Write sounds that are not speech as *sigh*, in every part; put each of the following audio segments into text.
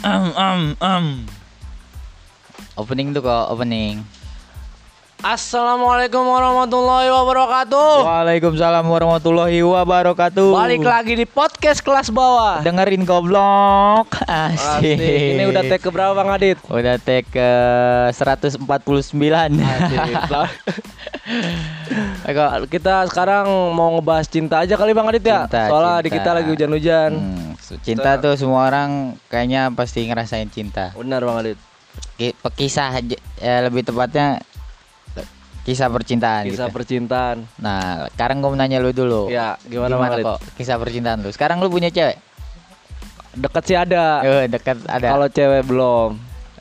Um, um, um. Opening tuh kok, opening. Assalamualaikum warahmatullahi wabarakatuh. Waalaikumsalam warahmatullahi wabarakatuh. Balik lagi di podcast kelas bawah. Dengerin goblok. Asik. Asik. Ini udah take ke berapa Bang Adit? Udah take ke 149. Asik. *laughs* Eko, kita sekarang mau ngebahas cinta aja kali Bang Adit ya. Cinta, Soalnya di cinta. kita lagi hujan-hujan. Hmm, cinta tuh semua orang kayaknya pasti ngerasain cinta. Benar Bang Adit. Ki- Kisah ya, lebih tepatnya kisah percintaan Kisah gitu. percintaan. Nah, sekarang gue mau nanya lu dulu. Ya, gimana, Adit? kok kisah percintaan lu? Sekarang lu punya cewek? Deket sih ada. Eh, dekat ada. Kalau cewek belum.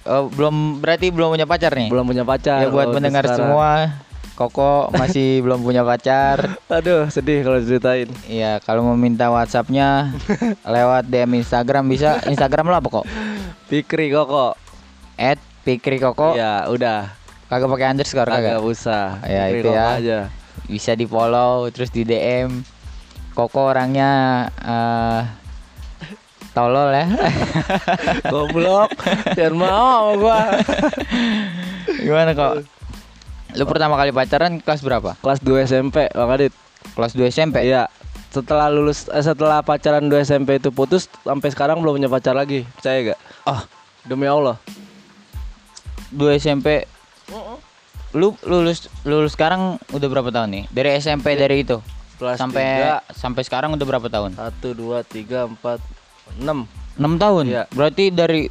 Oh, belum berarti belum punya pacar nih? Belum punya pacar. Ya buat kalau pendengar sekarang. semua, Koko masih *laughs* belum punya pacar. Aduh, sedih kalau ceritain. Iya, kalau mau minta WhatsAppnya *laughs* lewat DM Instagram bisa. Instagram lo apa kok? Pikri kok. At Pikri Koko. Ya, udah. Kagak pakai underscore Kagak kagak. usah. Ya, Pikri itu Koko ya. aja. Bisa di follow terus di DM. Koko orangnya eh tolol ya. *laughs* Goblok. Jangan mau sama gua. Gimana kok? Lu pertama kali pacaran kelas berapa? Kelas 2 SMP, Bang Adit. Kelas 2 SMP. Iya. Setelah lulus eh, setelah pacaran 2 SMP itu putus sampai sekarang belum punya pacar lagi. Percaya gak? Ah, Demi Allah. 2 SMP. Lu lulus lulus sekarang udah berapa tahun nih? Dari SMP dari itu Kelas sampai sampai sekarang udah berapa tahun? 1 2 3 4 6. 6 tahun. Iya. Berarti dari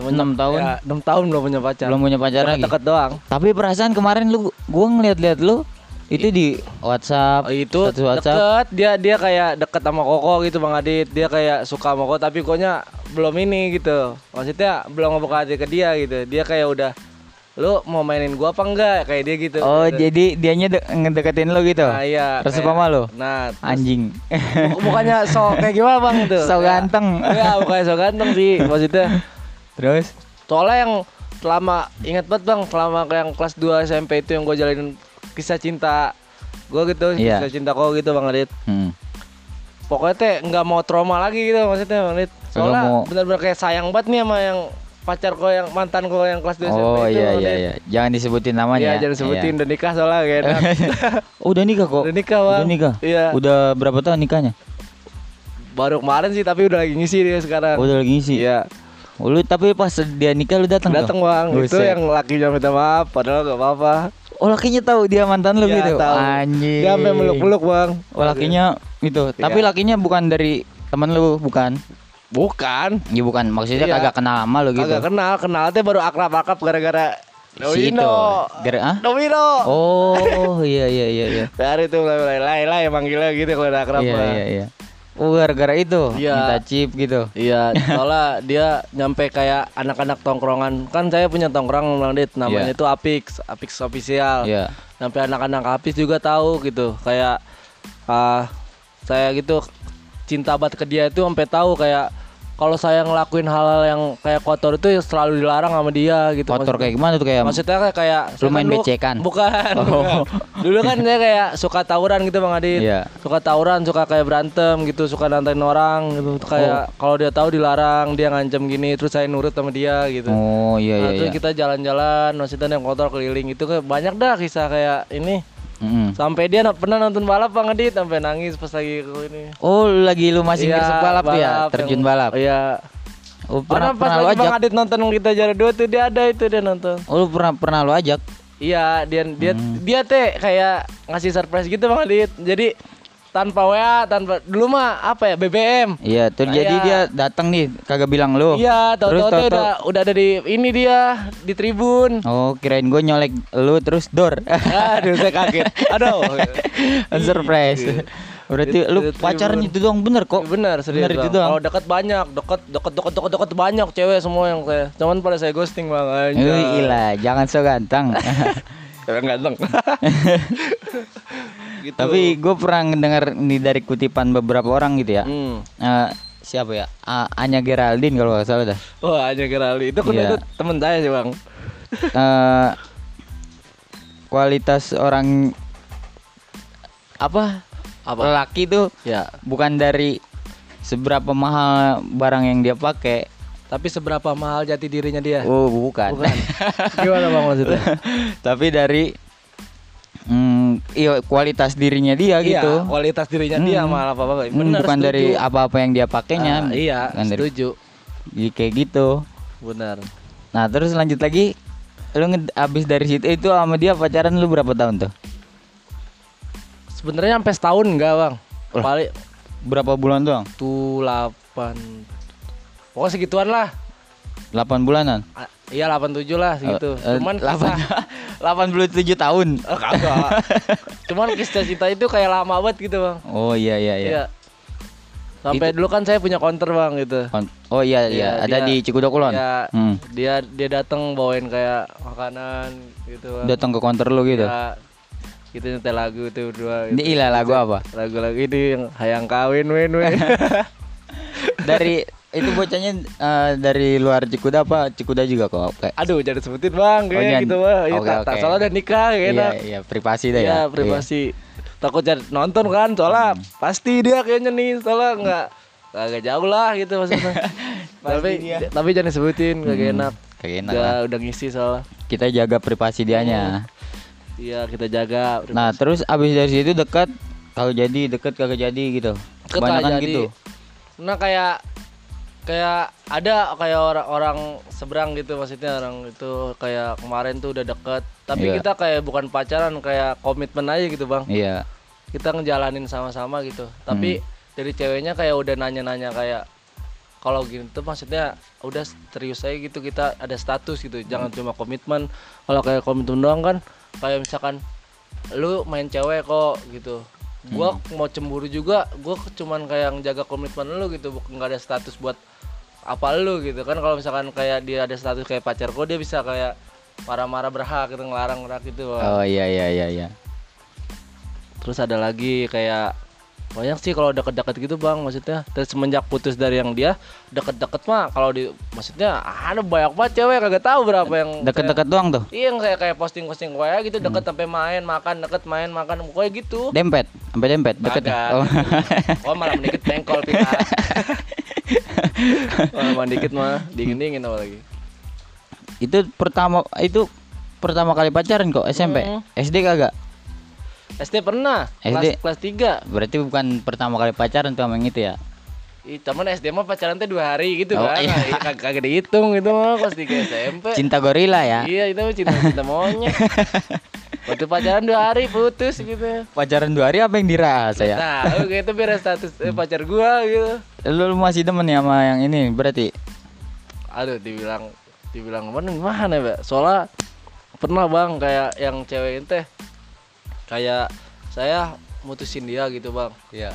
6 tahun Ya, 6 tahun belum punya pacar. belum punya pacar lagi. Deket doang. Tapi perasaan kemarin lu gua ngeliat-liat lu itu di WhatsApp Oh, itu WhatsApp. deket dia dia kayak deket sama Koko gitu Bang Adit dia kayak suka sama Koko tapi koknya belum ini gitu maksudnya belum ngebuka hati ke dia gitu dia kayak udah lu mau mainin gua apa enggak kayak dia gitu Oh, Udah. jadi dianya de- ngedeketin lu gitu. nah iya Resep kayak- sama lu? nah terus- Anjing. bu- bukannya so kayak gimana bang *laughs* itu So Ya. ganteng. Iya bukannya so ganteng sih maksudnya Terus soalnya yang selama ingat banget bang selama yang kelas 2 SMP itu yang gue jalanin kisah cinta gue gitu Iya. kisah cinta kok gitu bang Adit hmm. pokoknya teh nggak mau trauma lagi gitu maksudnya bang Adit soalnya mau- benar-benar kayak sayang banget nih sama yang pacar kok yang mantan kok yang kelas 2 SMP Oh itu iya Bang iya iya. Jangan disebutin namanya. Iya ya. jangan sebutin Iya. udah nikah soalnya kayak. *laughs* Oh, udah nikah kok. udah nikah bang Udah nikah. iya Udah berapa tahun nikahnya? baru kemarin sih tapi udah lagi ngisi dia sekarang Oh, udah lagi ngisi. iya lu tapi pas dia nikah lu datang datang bang itu yang lakinya minta maaf padahal gak apa-apa Oh, lakinya tahu dia mantan lu Iya, gitu. tahu. Anjing. dia sampai meluk-meluk bang Oh, lakinya itu. Tapi Iya. lakinya bukan dari teman lu, bukan? bukan Iya, bukan. Maksudnya Iya. kagak kenal sama lu gitu. Kagak kenal, kenal teh baru akrab-akrab gara-gara. Domino. Gara ah? Domino. Oh, iya iya iya iya. *laughs* Dari itu mulai mulai lai lai manggilnya gitu kalau udah akrab. Iya iya iya. Oh, gara-gara itu Iya. minta chip gitu. Iya, soalnya dia nyampe kayak anak-anak tongkrongan. Kan saya punya tongkrong Bang Dit, namanya Iya. itu Apix, Apix official. Iya. Sampai anak-anak Apix juga tahu gitu. Kayak ah saya gitu cinta banget ke dia itu sampai tahu kayak kalau saya ngelakuin hal-hal yang kayak kotor itu ya selalu dilarang sama dia gitu. Kotor kayak gimana tuh kayak Maksudnya kayak kayak Lu main dulu- becekan? Bukan. Oh. bukan. Dulu kan dia kayak suka tawuran gitu Bang Adit. Iya. Suka tawuran, suka kayak berantem gitu, suka nantain orang gitu. Oh. Kayak kalau dia tahu dilarang, dia ngancem gini, terus saya nurut sama dia gitu. Oh iya Nah, iya terus iya. kita jalan-jalan, maksudnya yang kotor keliling itu kayak banyak dah kisah kayak ini. Mm-mm. Sampai dia na- pernah nonton balap Bang Adit sampai nangis pas lagi ini. Oh lagi lu masih Iya, ngeresep balap, tuh ya, terjun yang- balap. Iya. Oh Pernah, pernah pernah lu lagi Bang ajak. Adit nonton kita jalan dua tuh dia ada itu dia nonton. Oh lu pernah pernah lu ajak. Iya, dia dia Hmm. dia teh kayak ngasih surprise gitu Bang Adit. Jadi tanpa WA, tanpa dulu mah apa ya BBM. Iya, tuh jadi Kayak- dia datang nih kagak bilang lu. Iya, Terus tahu-tahu tahu-tahu- udah udah ada di ini dia di tribun. Oh, kirain gue nyolek lu terus door. Aduh, saya kaget. Aduh. Surprise. Berarti lu pacaran tribun. itu doang bener kok. Bener, serius. Bener itu doang. Kalau dekat banyak, dekat dekat dekat dekat dekat banyak cewek semua yang saya. Cuman pada saya ghosting Bang. Eh, Anjay. gila, jangan so ganteng. Cewek ganteng. *laughs* gitu. Tapi gue pernah dengar nih dari kutipan beberapa orang gitu ya. hmm. Eh, siapa ya? A- Anya Geraldine kalau nggak salah dah. Wah, hanya Gerali. Itu kan Iya. itu temen saya sih, Bang. Eh, kualitas orang apa? Apa? Lelaki tuh Ya. bukan dari seberapa mahal barang yang dia pakai, Tapi seberapa mahal jati dirinya dia? Oh, bukan. Bukan. *laughs* Gimana bang maksudnya? Tapi dari mm, iya kualitas dirinya dia Iya, gitu. kualitas dirinya dia Hmm. malah apa apa. Hmm, bukan dari apa-apa yang dia pakainya. Ah, iya, bukan dari setuju. Jadi kayak gitu. Benar. Nah, terus lanjut lagi lu abis dari situ itu sama dia pacaran lu berapa tahun tuh? Sebenarnya sampai setahun enggak bang? Paling Berapa bulan doang? tuh 8 Pokoknya segituan lah. 8 bulanan. Ah, Iya 87 lah segitu. Eh, *laughs* *laughs* eh, *laughs* Cuman 8 kisah- 87 tahun. Oh, kagak. Cuman kisah cinta itu kayak lama banget gitu bang. Oh iya iya iya. Iya. Sampai dulu kan saya punya counter bang gitu. Oh iya iya, Iya, ada dia- di Cikudok Kulon. Ya, Hmm. dia dia datang bawain kayak makanan gitu bang. Datang ke counter lu gitu. Ya, kita nyetel lagu tuh berdua. Ini ilah lagu apa? Lagu-lagu ini yang hayang kawin win win. dari itu bocahnya eh, dari luar Cikuda apa Cikuda juga kok kayak Aduh jangan sebutin bang kayak jangan. gitu bang. Iya, Oke, tak, salah udah nikah kayak iya enak. iya privasi dah Iya ya privasi. Takut jadi nonton kan soalnya Hmm. pasti dia kayaknya nih soalnya nggak agak jauh lah gitu maksudnya. *laughs* tapi dia. tapi jangan disebutin kagak Hmm, enak. kayak enak Udah lah. udah ngisi soalnya. kita jaga privasi dianya Iya kita jaga. nah terus abis dari situ dekat kalau jadi deket kagak jadi gitu kebanyakan jadi. gitu Nah kayak kayak ada kayak orang-orang seberang gitu maksudnya orang itu kayak kemarin tuh udah deket. Tapi Iya. kita kayak bukan pacaran kayak komitmen aja gitu bang. Iya. Kita ngejalanin sama-sama gitu. Tapi Hmm. dari ceweknya kayak udah nanya-nanya kayak kalau gini tuh maksudnya udah serius aja gitu kita ada status gitu. Jangan cuma komitmen. Kalau kayak komitmen doang kan kayak misalkan lu main cewek kok gitu gua mau cemburu juga gua cuman kayak ngejaga komitmen lu gitu bukan nggak ada status buat apa lu gitu. Kan kalau misalkan kayak dia ada status kayak pacar kok dia bisa kayak marah-marah berhak gitu ngelarang ngelarang gitu oh iya iya iya iya. Terus ada lagi kayak banyak sih kalau deket-deket gitu bang maksudnya terus semenjak putus dari yang dia deket-deket mah kalau di maksudnya ada banyak banget cewek kagak tahu berapa yang deket-deket doang tuh iya yang kayak kayak posting-posting kayak gitu deket sampai main makan deket main makan pokoknya gitu dempet sampai dempet deket ya? Kagak, oh. gitu. oh *laughs* malah dikit bengkol kita *laughs* malah dikit mah dingin dingin apa lagi itu pertama itu pertama kali pacaran kok SMP Hmm. SD kagak SD pernah SD? kelas kelas 3 berarti bukan pertama kali pacaran tuh sama yang itu ya Ih, temen SD mah pacaran teh dua hari gitu Oh, kan iya. Ih, kagak kagak dihitung itu mah kelas 3 SMP cinta gorila ya Iya itu cinta cinta monyet. *laughs* Waktu pacaran dua hari putus gitu. pacaran dua hari apa yang dirasa ya Nah, oke itu biar status eh, pacar gua gitu. lu, lu masih demen ya sama yang ini berarti Aduh, dibilang dibilang mana gimana ya, Mbak? Soalnya pernah Bang kayak yang cewek teh kayak saya mutusin dia gitu, Bang. iya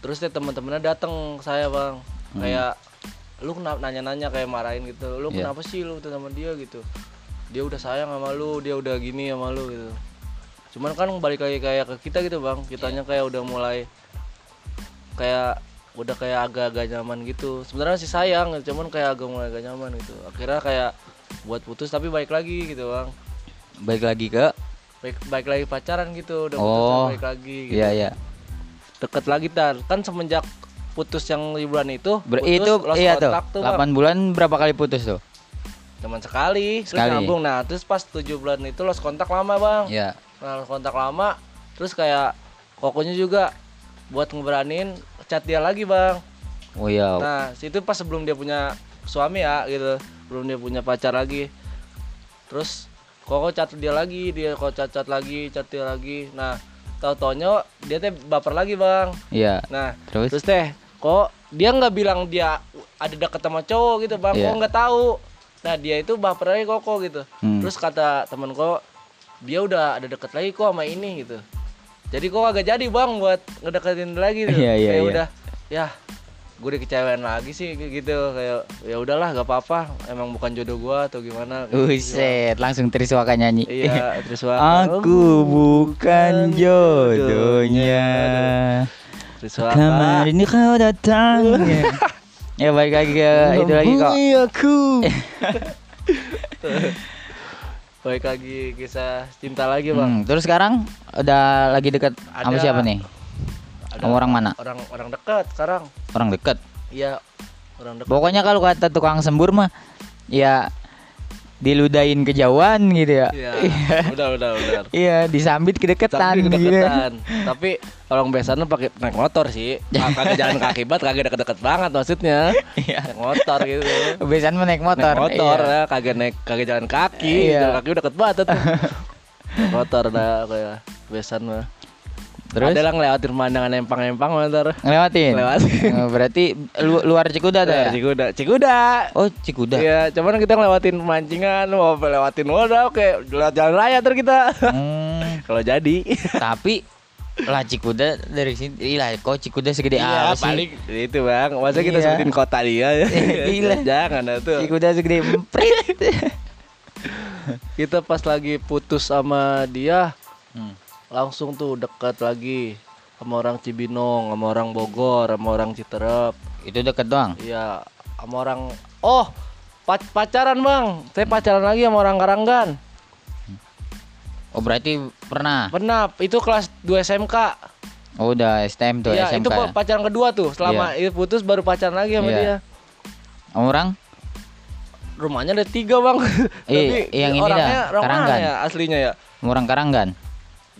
Terus deh teman-temannya datang saya, Bang. Hmm. Kayak lu kenapa nanya-nanya kayak marahin gitu. Lu Iya. kenapa sih lu sama dia gitu? Dia udah sayang sama lu, dia udah gini sama lu gitu. Cuman kan balik lagi kayak ke kita gitu, Bang. Kitanya kayak udah mulai kayak udah kayak agak-agak nyaman gitu. Sebenarnya sih sayang, cuman kayak agak mulai agak nyaman gitu. Akhirnya kayak buat putus tapi baik lagi gitu, Bang. balik lagi ke Baik baik lagi pacaran gitu, udah putus Oh. tapi baik lagi gitu. iya iya Deket lagi tar. Kan semenjak putus yang liburan itu, Ber- putus, itu iya tuh tuh, Bang. 8 bulan berapa kali putus tuh Cuman sekali, terus Sekali. nyambung. Nah, terus pas 7 bulan itu lost kontak lama, Bang. iya Nah, lost kontak lama, terus kayak kokonya juga buat ngeberanin chat dia lagi, Bang. oh iya Nah, situ pas sebelum dia punya suami ya gitu, belum dia punya pacar lagi. Terus koko chat dia lagi, dia kok chat lagi, chat dia lagi. Nah, tau taunya dia teh baper lagi, Bang. iya Nah, terus terus teh kok dia nggak bilang dia ada deket sama cowok gitu, Bang. Iya. Kok nggak tahu. Nah, dia itu baper lagi koko gitu. Hmm. Terus kata temen kok dia udah ada deket lagi kok sama ini gitu. Jadi kok agak jadi bang buat ngedeketin lagi gitu. Iya, iya, kayak iya. udah ya gue dikecewain lagi sih gitu kayak ya udahlah gak apa-apa emang bukan jodoh gua atau gimana. Buset, langsung Triswaka nyanyi. iya *laughs* terus wah Aku bukan jodohnya. terus wah Kemarin kau datang. *laughs* ya balik lagi ke itu lagi kok. aku *laughs* baik lagi kisah cinta lagi bang Hmm, terus sekarang udah lagi dekat sama siapa nih? Ada Sama orang mana? orang orang dekat sekarang Orang dekat. Iya orang dekat Pokoknya kalau kata tukang sembur mah ya diludahin kejauhan gitu ya. iya udah udah udah Iya, disambit kedeketan tapi gitu. kedekatan tapi orang biasanya pakai naik motor sih Ka- kagak jalan kaki banget kagak deket-deket banget maksudnya Iya. naik motor gitu Biasanya mah naik motor. naik motor iya. ya kagak naik kagak jalan kaki Iya. jalan kaki udah deket banget tuh *laughs* Naik motor dah kayak biasanya mah Terus ada lah ngelewatin pemandangan empang-empang motor ngelewatin. Ngelewatin. *laughs* Oh, Berarti lu- luar Cikuda tuh ya? Cikuda Cikuda Oh, Cikuda. Iya, cuman kita ngelewatin pemancingan, mau lewatin modal kayak lewat jalan raya ntar kita. Hmm, *laughs* Kalau jadi. *laughs* tapi lah Cikuda dari sini lah kok Cikuda segede Iya, apa sih? paling itu bang. Masa kita Iya. sebutin kota dia ya? Gila. Jangan itu. Cikuda segede emprit. Kita pas lagi putus sama dia, Hmm. Langsung tuh dekat lagi sama orang Cibinong, sama orang Bogor, sama orang Citerep. Itu deket doang. Iya, sama orang Oh, pac- pacaran bang. Saya pacaran lagi sama orang Karanggan. Oh, berarti pernah. Pernah, itu kelas 2 SMK. Oh, udah STM tuh Iya, SMK. itu ya? pa- pacaran kedua tuh. Selama itu putus baru pacaran lagi sama Iya. dia. Orang? Rumahnya ada tiga bang. *laughs* Iya, yang ini orangnya dah, Karanggan. ya aslinya ya. Orang Karanggan.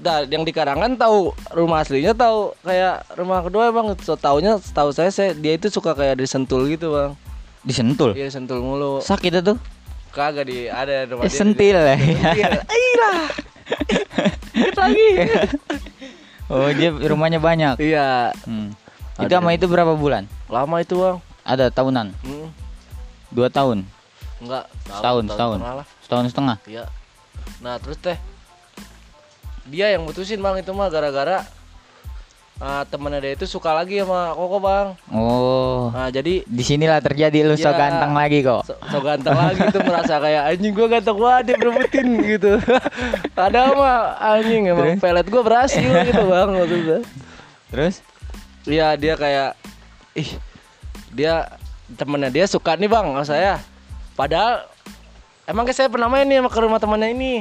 Dah, yang di Karangan tahu rumah aslinya tahu kayak rumah kedua bang. So taunya setahu saya, saya dia itu suka kayak di Sentul gitu bang. Disentul. Iya Sentul mulu. Sakit itu? Kagak di ada rumah Eh, dia. sentil ya. *laughs* Iya. Lagi. *laughs* Oh, dia rumahnya banyak. Iya. Hmm. Ada. Itu sama itu berapa bulan? Lama itu bang. Ada tahunan. Hmm. Dua tahun. Enggak. Setahun, setahun. setengah lah. Setahun setengah. Iya. Nah terus teh dia yang mutusin bang itu mah gara-gara ah, temennya dia itu suka lagi sama Koko bang. Oh. Nah jadi Di sinilah terjadi lu so Iya. ganteng lagi kok. so, so ganteng lagi tuh merasa kayak anjing gua ganteng banget dia berebutin *laughs* gitu. Ada mah anjing emang Terus? pelet gua berhasil gitu bang maksudnya. Terus? Iya dia kayak ih dia temennya dia suka nih bang sama saya. Padahal emang kayak saya pernah main nih sama ke rumah temannya ini.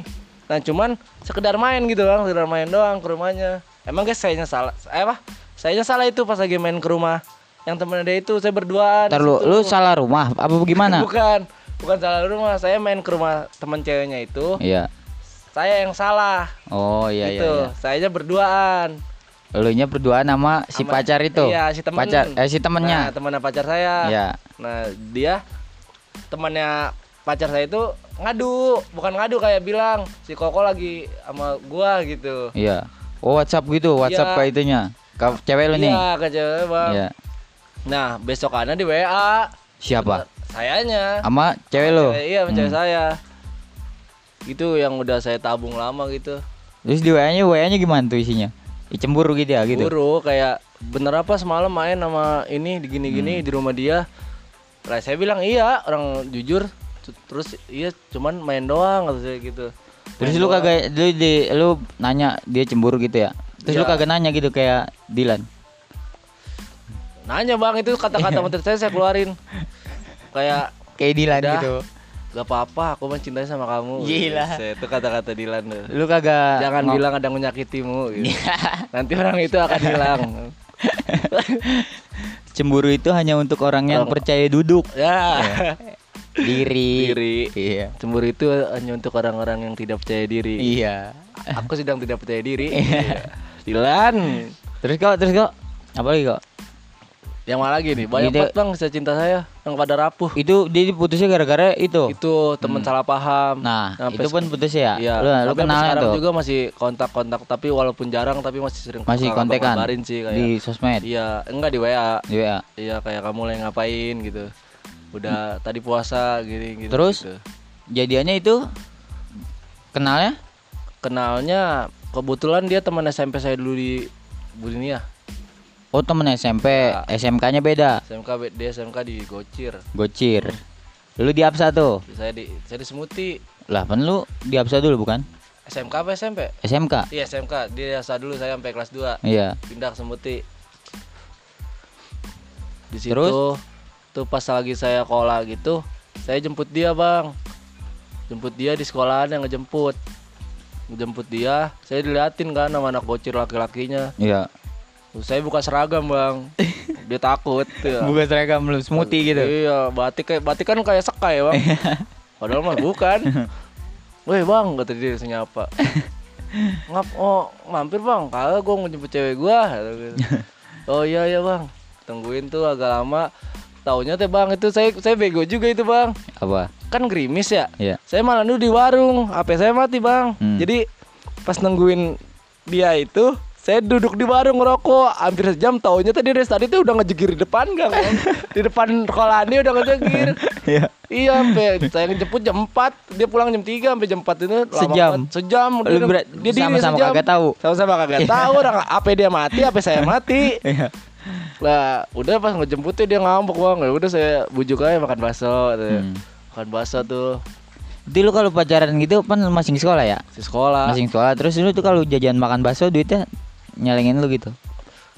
Nah cuman sekedar main gitu bang, sekedar main doang ke rumahnya. Emang guys sayanya salah, eh apa? Sayanya salah itu pas lagi main ke rumah yang temennya dia itu saya berduaan. Ntar di lu, salah rumah apa gimana? *laughs* Bukan, bukan salah rumah. Saya main ke rumah teman ceweknya itu. Iya. Saya yang salah. Oh iya iya. gitu. iya. Sayanya berduaan. Lu nya berdua nama si Sama- pacar itu. Iya, si temen. Pacar eh si Nah, temennya. temannya pacar saya. Iya. Nah, dia temannya pacar saya itu ngadu, bukan ngadu kayak bilang si Koko lagi sama gua gitu. Iya. Oh WhatsApp gitu, WhatsApp Iya. ke itunya. Ke cewek lu nih. Iya, ke cewek, Bang. Iya. Nah, besokannya di WA Siapa? sayanya. Sama cewek lu. Cewek- Iya, sama cewek Hmm. saya. Itu yang udah saya tabung lama gitu. Terus di WA-nya WA-nya gimana tuh isinya? Cemburu gitu ya gitu. Buru kayak bener apa semalam main sama ini Hmm. digini-gini di rumah dia. Lah saya bilang iya, orang jujur. Terus iya cuman main doang kata gitu. Terus Main lu doang. kagak lu di lu nanya dia cemburu gitu ya. Terus lu Iya. kagak nanya gitu kayak Dilan. Nanya bang itu kata-kata menteri saya saya keluarin Kayak Kayak Dilan Udah. gitu. gak apa-apa aku mencintai sama kamu Gila. Saya- Itu kata-kata Dilan tuh Lu kagak Jangan ngom- bilang ada yang menyakitimu gitu. Nanti orang itu akan hilang *laughs* cemburu itu hanya untuk orang yang Orang- percaya duduk Ya *laughs* diri. Diri Iya. Cemburu itu hanya untuk orang-orang yang tidak percaya diri Iya. Aku sedang tidak percaya diri Iya. Dilan Terus kok, terus kok, apa lagi kok? Yang mana lagi nih? Banyak banget bang saya cinta saya Yang pada rapuh Itu dia putusnya gara-gara itu. Itu teman salah paham. Nah, Sampai itu pun putus ya. Iya, Lu, lu kenalnya sekarang tuh. juga masih kontak-kontak tapi walaupun jarang tapi masih sering Masih kontekan sih kayak di sosmed. iya enggak di WA Di WA. iya kayak kamu lagi ngapain gitu udah tadi puasa gini gitu Terus? gitu. Jadiannya itu kenalnya? kenalnya kebetulan dia teman SMP saya dulu di Budinia Oh, temen SMP, Ya. SMK-nya beda. SMK dia SMK di Gocir Gocir. Lu di Apsa tuh. saya di saya di Semuti Lah, kan lu di Apsa dulu bukan? SMK apa SMP SMK. iya SMK dia asa dulu saya sampai kelas 2 Iya. pindah ke Semuti di situ Terus? Tuh pas lagi saya sekolah gitu saya jemput dia bang jemput dia di sekolahan yang ngejemput ngejemput dia saya diliatin kan sama anak bocil laki-lakinya Iya. Saya buka seragam bang *laughs* dia takut ya. Buka seragam lu smoothie gitu. Iya, batik kayak batik kan kayak sekai ya bang. Padahal mah bukan. *laughs* Woi bang, kata dia senyapa. *laughs* Ngap, oh mampir bang, kagak gue mau jemput cewek gitu. oh iya iya bang, tungguin tuh agak lama. Taunya teh bang itu saya saya bego juga itu bang. Apa? Kan gerimis ya. Iya. Saya malah dulu di warung, HP saya mati bang. Hmm. Jadi pas nungguin dia itu, saya duduk di warung ngerokok hampir sejam. Taunya tadi dari tadi tuh udah ngejegir di depan gang, Bang. *laughs* di depan sekolahan dia udah ngejegir. Iya. iya, sampai saya ngejemput jam 4 dia pulang jam 3 sampai jam 4 itu Sejam? banget. Sejam. Lu Dia, berat- dia sama-sama kagak tahu. Sama-sama kagak tahu. Orang HP dia mati, HP saya mati. *laughs* Lah, udah pas ngejemputnya dia ngambek bang. Ya udah saya bujuk aja makan bakso. tuh. Hmm. Makan bakso tuh Jadi lu kalau pacaran gitu kan masih di sekolah ya? di sekolah. Masih di sekolah. Terus lu tuh kalau jajan makan bakso duitnya nyalengin lu gitu.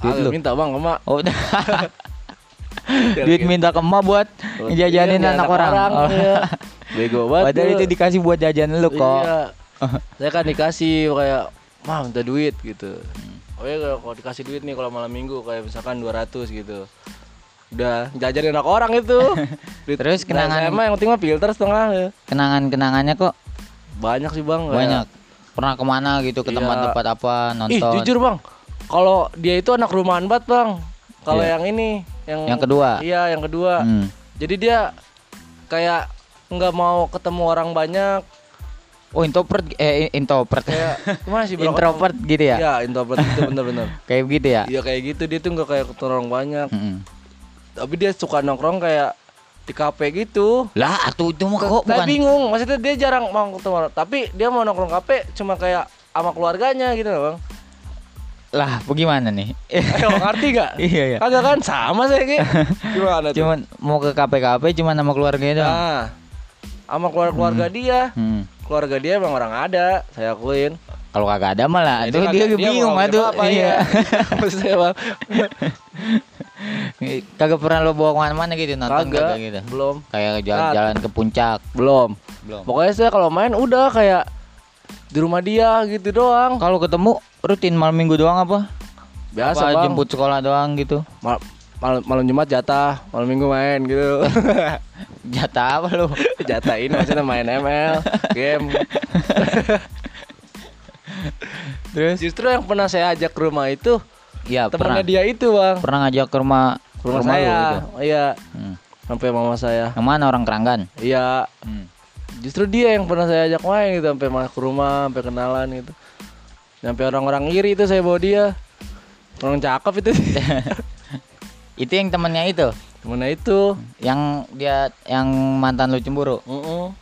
Duit Agak lu. minta bang emak. Oh, *laughs* duit minta ke emak buat ngejajanin Iya, anak, orang. Oh. iya. *laughs* Bego banget. Padahal lu. itu dikasih buat jajan lu kok. Iya. *laughs* Saya kan dikasih kayak, "Mah, minta duit." gitu. Oh ya kalau dikasih duit nih kalau malam minggu kayak misalkan 200 gitu. Udah jajanin anak orang itu. *laughs* Terus Nah, kenangan- saya mah yang penting mah filter setengah ya. Kenangan-kenangannya kok Banyak sih, Bang. banyak. Pernah ke mana gitu ke Iya. tempat-tempat apa nonton? Ih, jujur, Bang. Kalau dia itu anak rumahan banget, Bang. Kalau Iya. yang ini, yang Yang kedua? Iya, yang kedua. Hmm. Jadi dia kayak nggak mau ketemu orang banyak Oh introvert eh introvert kayak *laughs* gimana sih Bro? introvert gitu ya? Iya, introvert itu bener-bener. *laughs* Kayak gitu ya? Iya kayak gitu dia tuh nggak kayak ketemu orang banyak. Mm-mm. Tapi dia suka nongkrong kayak di kafe gitu. Lah, atuh itu mah kok Saya bukan. bingung, maksudnya dia jarang mau ketemu. Tapi dia mau nongkrong kafe cuma kayak sama keluarganya gitu loh, Bang. Lah, bagaimana nih? Ayo ngerti gak? *laughs* Iya, iya. Kagak kan sama saya kayak. Gimana tuh? Cuman mau ke KPKP cuman sama keluarganya doang. Nah, sama keluarga-keluarga dia. Hmm. Keluarga dia emang orang ada, saya akuin. Kalau kagak ada malah, itu kagak- dia, bingung aduh. apa, Iya. *laughs* Bang. *laughs* kagak pernah lo bawa ke mana-mana gitu nonton Kagak, kagak gitu. belum. Kayak jalan-jalan ke puncak. Belum. Belum. Pokoknya saya kalau main udah kayak di rumah dia gitu doang. Kalau ketemu rutin malam minggu doang apa? Biasa apa bang. jemput sekolah doang gitu. Mal- malam, malam Jumat jatah, malam Minggu main gitu. *laughs* Jatah apa lu? *laughs* jatah ini maksudnya main ML, game. *laughs* Terus? Justru yang pernah saya ajak ke rumah itu Iya, pernah. dia itu bang. Pernah ngajak ke rumah Ke rumah, lu saya. gitu. Iya. Hmm. Sampai mama saya. Yang mana orang Keranggan? Iya. Hmm. Justru dia yang pernah saya ajak main gitu sampai ke rumah, sampai kenalan gitu. Sampai orang-orang iri itu saya bawa dia. Orang cakep itu. Itu yang temennya itu, Mana itu? yang dia yang mantan lu cemburu. Mm-mm.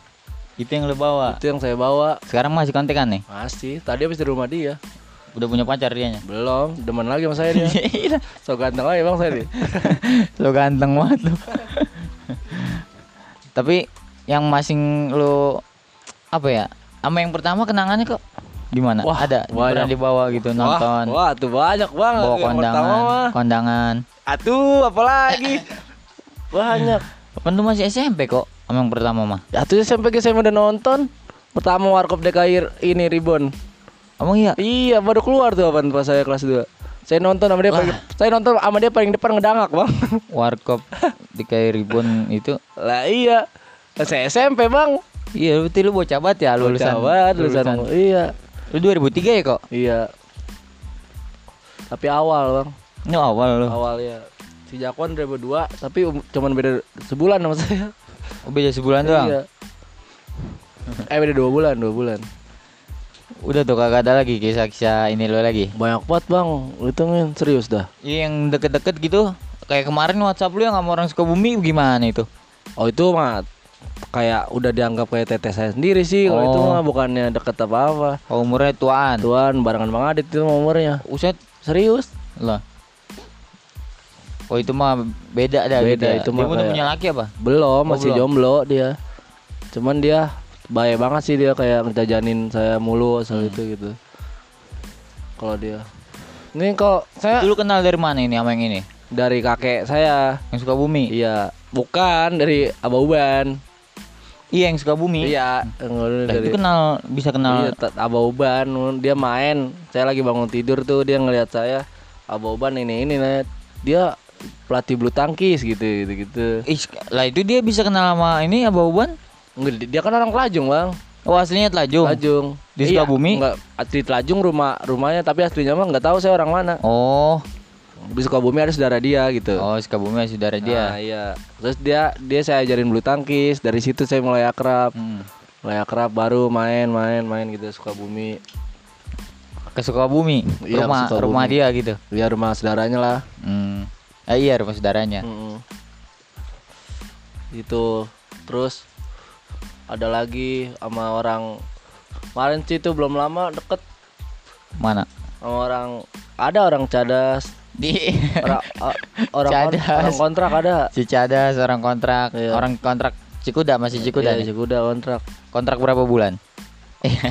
Itu yang lu bawa. Itu yang saya bawa. Sekarang masih kontekan nih? Masih. Tadi habis di rumah dia. Udah punya pacar dianya. Belum, demen lagi sama saya dia. Gila. *laughs* so ganteng lagi bang saya nih. *laughs* lu ganteng banget lu. *laughs* Tapi yang masing lu apa ya? Sama yang pertama kenangannya kok gimana? Wah, Ada banyak. pernah dibawa gitu nonton. Wah, wah tuh banyak banget. bawa kondangan, kondangan. Atuh, apalagi? *laughs* banyak. Kan lu masih SMP kok sama yang pertama mah. Atuh sampai ke saya udah nonton. Pertama Warkop DKI ini Ribbon. Emang iya? Iya, baru keluar tuh apaan pas saya kelas 2. Saya nonton sama dia paling, saya nonton sama dia paling depan ngedangak, Bang. *laughs* Warkop di kayak ribon itu. lah iya. Saya SMP, Bang. Iya, berarti lu bocah banget ya lulusan. Jawa, lulusan. Iya. Lu 2003 ya kok? Iya. Tapi awal, Bang. Ini awal lu. Awal ya. Si Jakwan 2002, tapi um- cuman beda sebulan sama saya. Oh, beda sebulan doang. Iya. Eh beda dua bulan, dua bulan. Udah tuh kagak ada lagi kisah-kisah ini lo lagi. Banyak banget bang, itu men serius dah. Iya, yang deket-deket gitu. Kayak kemarin WhatsApp lu yang sama orang Sukabumi gimana itu? Oh itu mah kayak udah dianggap kayak teteh saya sendiri sih. Kalau itu Oh. mah bukannya deket apa apa. Oh, umurnya tuaan. Tuan barengan Bang Adit itu umurnya. Uset Serius? lah. Oh itu mah beda dah Beda, gitu ya. itu mah Dia udah punya laki apa? Belum, masih belum. jomblo dia. Cuman dia baik banget sih dia kayak ngejajanin saya mulu asal Hmm. itu gitu. Kalau dia. Ini kok saya Dulu kenal dari mana ini sama yang ini? dari kakek saya. Yang Sukabumi. Iya, bukan dari Abah Uban. Iya, yang Sukabumi. Iya, yang dulu Lah, dari itu kenal bisa kenal Iya, Abah Uban, dia main. Saya lagi bangun tidur tuh, dia ngelihat saya. Abah Uban ini ini, Net. dia pelatih bulu tangkis gitu gitu gitu. Ih, lah itu dia bisa kenal sama ini Abah Uban? Enggak, dia kan orang Telajung bang. Oh aslinya Telajung. Telajung. Di Sukabumi? Enggak, asli Telajung rumah rumahnya tapi aslinya mah nggak tahu saya orang mana. Oh, Di Sukabumi ada saudara dia gitu. oh Sukabumi saudara Nah, dia. iya. Terus dia dia saya ajarin bulu tangkis. Dari situ saya mulai akrab. Hmm. Mulai akrab baru main main main gitu Sukabumi. Ke Sukabumi, Iya, rumah Sukabumi. rumah dia gitu. Ya rumah saudaranya lah. Hmm. Ah, iya rumah saudaranya. Mm-mm. Itu terus ada lagi sama orang kemarin sih itu belum lama deket Mana? sama orang ada orang cadas Di orang orang, Cadas. orang kontrak ada si Cadas orang kontrak, Iya. orang kontrak Cikuda masih Cikuda. Iya, nih? Cikuda kontrak Kontrak berapa bulan?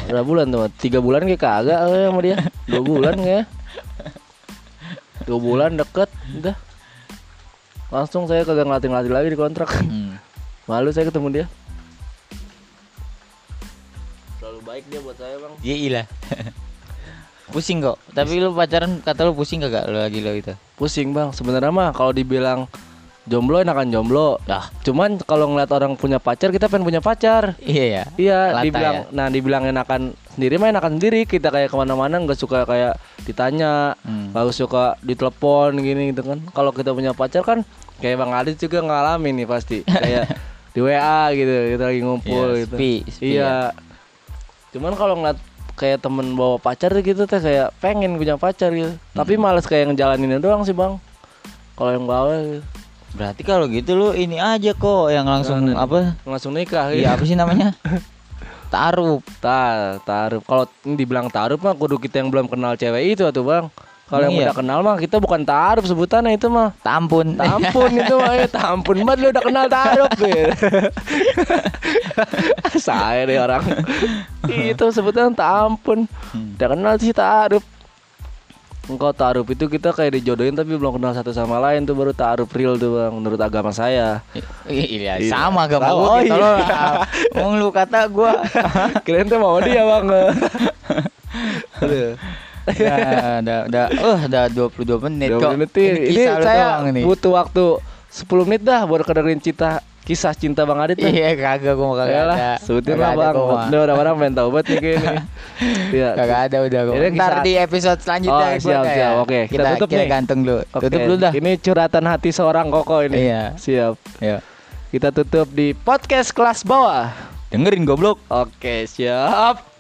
berapa bulan tuh tiga bulan kayak kagak eh, sama dia dua bulan kayak dua bulan deket udah langsung saya kagak ngelatih ngelatih lagi di kontrak Hmm. *laughs* malu saya ketemu dia terlalu baik dia buat saya bang Iya ilah. *laughs* pusing kok. Tapi lu pacaran kata lu pusing kagak lu lagi lo itu? pusing bang sebenarnya mah kalau dibilang jomblo enakan jomblo Dah. cuman kalau ngeliat orang punya pacar kita pengen punya pacar Iya ya. iya Lata dibilang ya? nah dibilang enakan sendiri mah enakan sendiri kita kayak ke mana-mana nggak suka kayak ditanya Hmm. nggak suka ditelepon gini gitu kan kalau kita punya pacar kan kayak bang Adit juga ngalamin nih pasti *laughs* kayak di WA gitu kita lagi ngumpul Iya, gitu sepi, sepi iya cuman kalau ngeliat kayak temen bawa pacar gitu teh kayak pengen punya pacar gitu tapi Hmm. males kayak ngejalaninnya doang sih bang kalau yang bawa gitu. Berarti kalau gitu lu ini aja kok yang langsung Nah, apa? langsung nikah Iya apa sih namanya? Taruh. Ta, taruh. Kalau ini dibilang taruh mah kudu kita yang belum kenal cewek itu tuh bang. Kalau yang iya? udah kenal mah kita bukan taruh sebutannya itu mah. Tampun. Tampun itu mah ya *laughs* tampun banget lu udah kenal taruh *laughs* ya. Saya deh orang. *laughs* itu sebutan tampun. Hmm. Udah kenal sih taruh. Engkau taruh itu kita kayak dijodohin tapi belum kenal satu sama lain tuh baru taruh real tuh bang menurut agama saya. Iya, Iya. sama gak Sama. mau Oh, gitu iya. loh. Ngomong lu kata gua. *laughs* Kirain tuh mau dia bang. Aduh. *laughs* udah, udah, udah, uh, udah 22 menit 20 kok. menit nih. Ini, saya doang butuh waktu 10 menit dah buat kedengerin cinta kisah cinta Bang Adit dah. Iya, kagak mau kagak Yalah, ada. sebutin lah Bang. Udah orang-orang pengen tahu banget nih kayaknya. *laughs* Iya. Kagak ada udah. Ini Ntar kisah- di episode selanjutnya Oh, siap, siap. Oke, kita kita, tutup kita nih. gantung dulu. Oke, Tutup dulu dah. Ini curhatan hati seorang koko ini. Iya. Siap. Ayo. Kita tutup di podcast kelas bawah. Dengerin goblok. Oke, siap.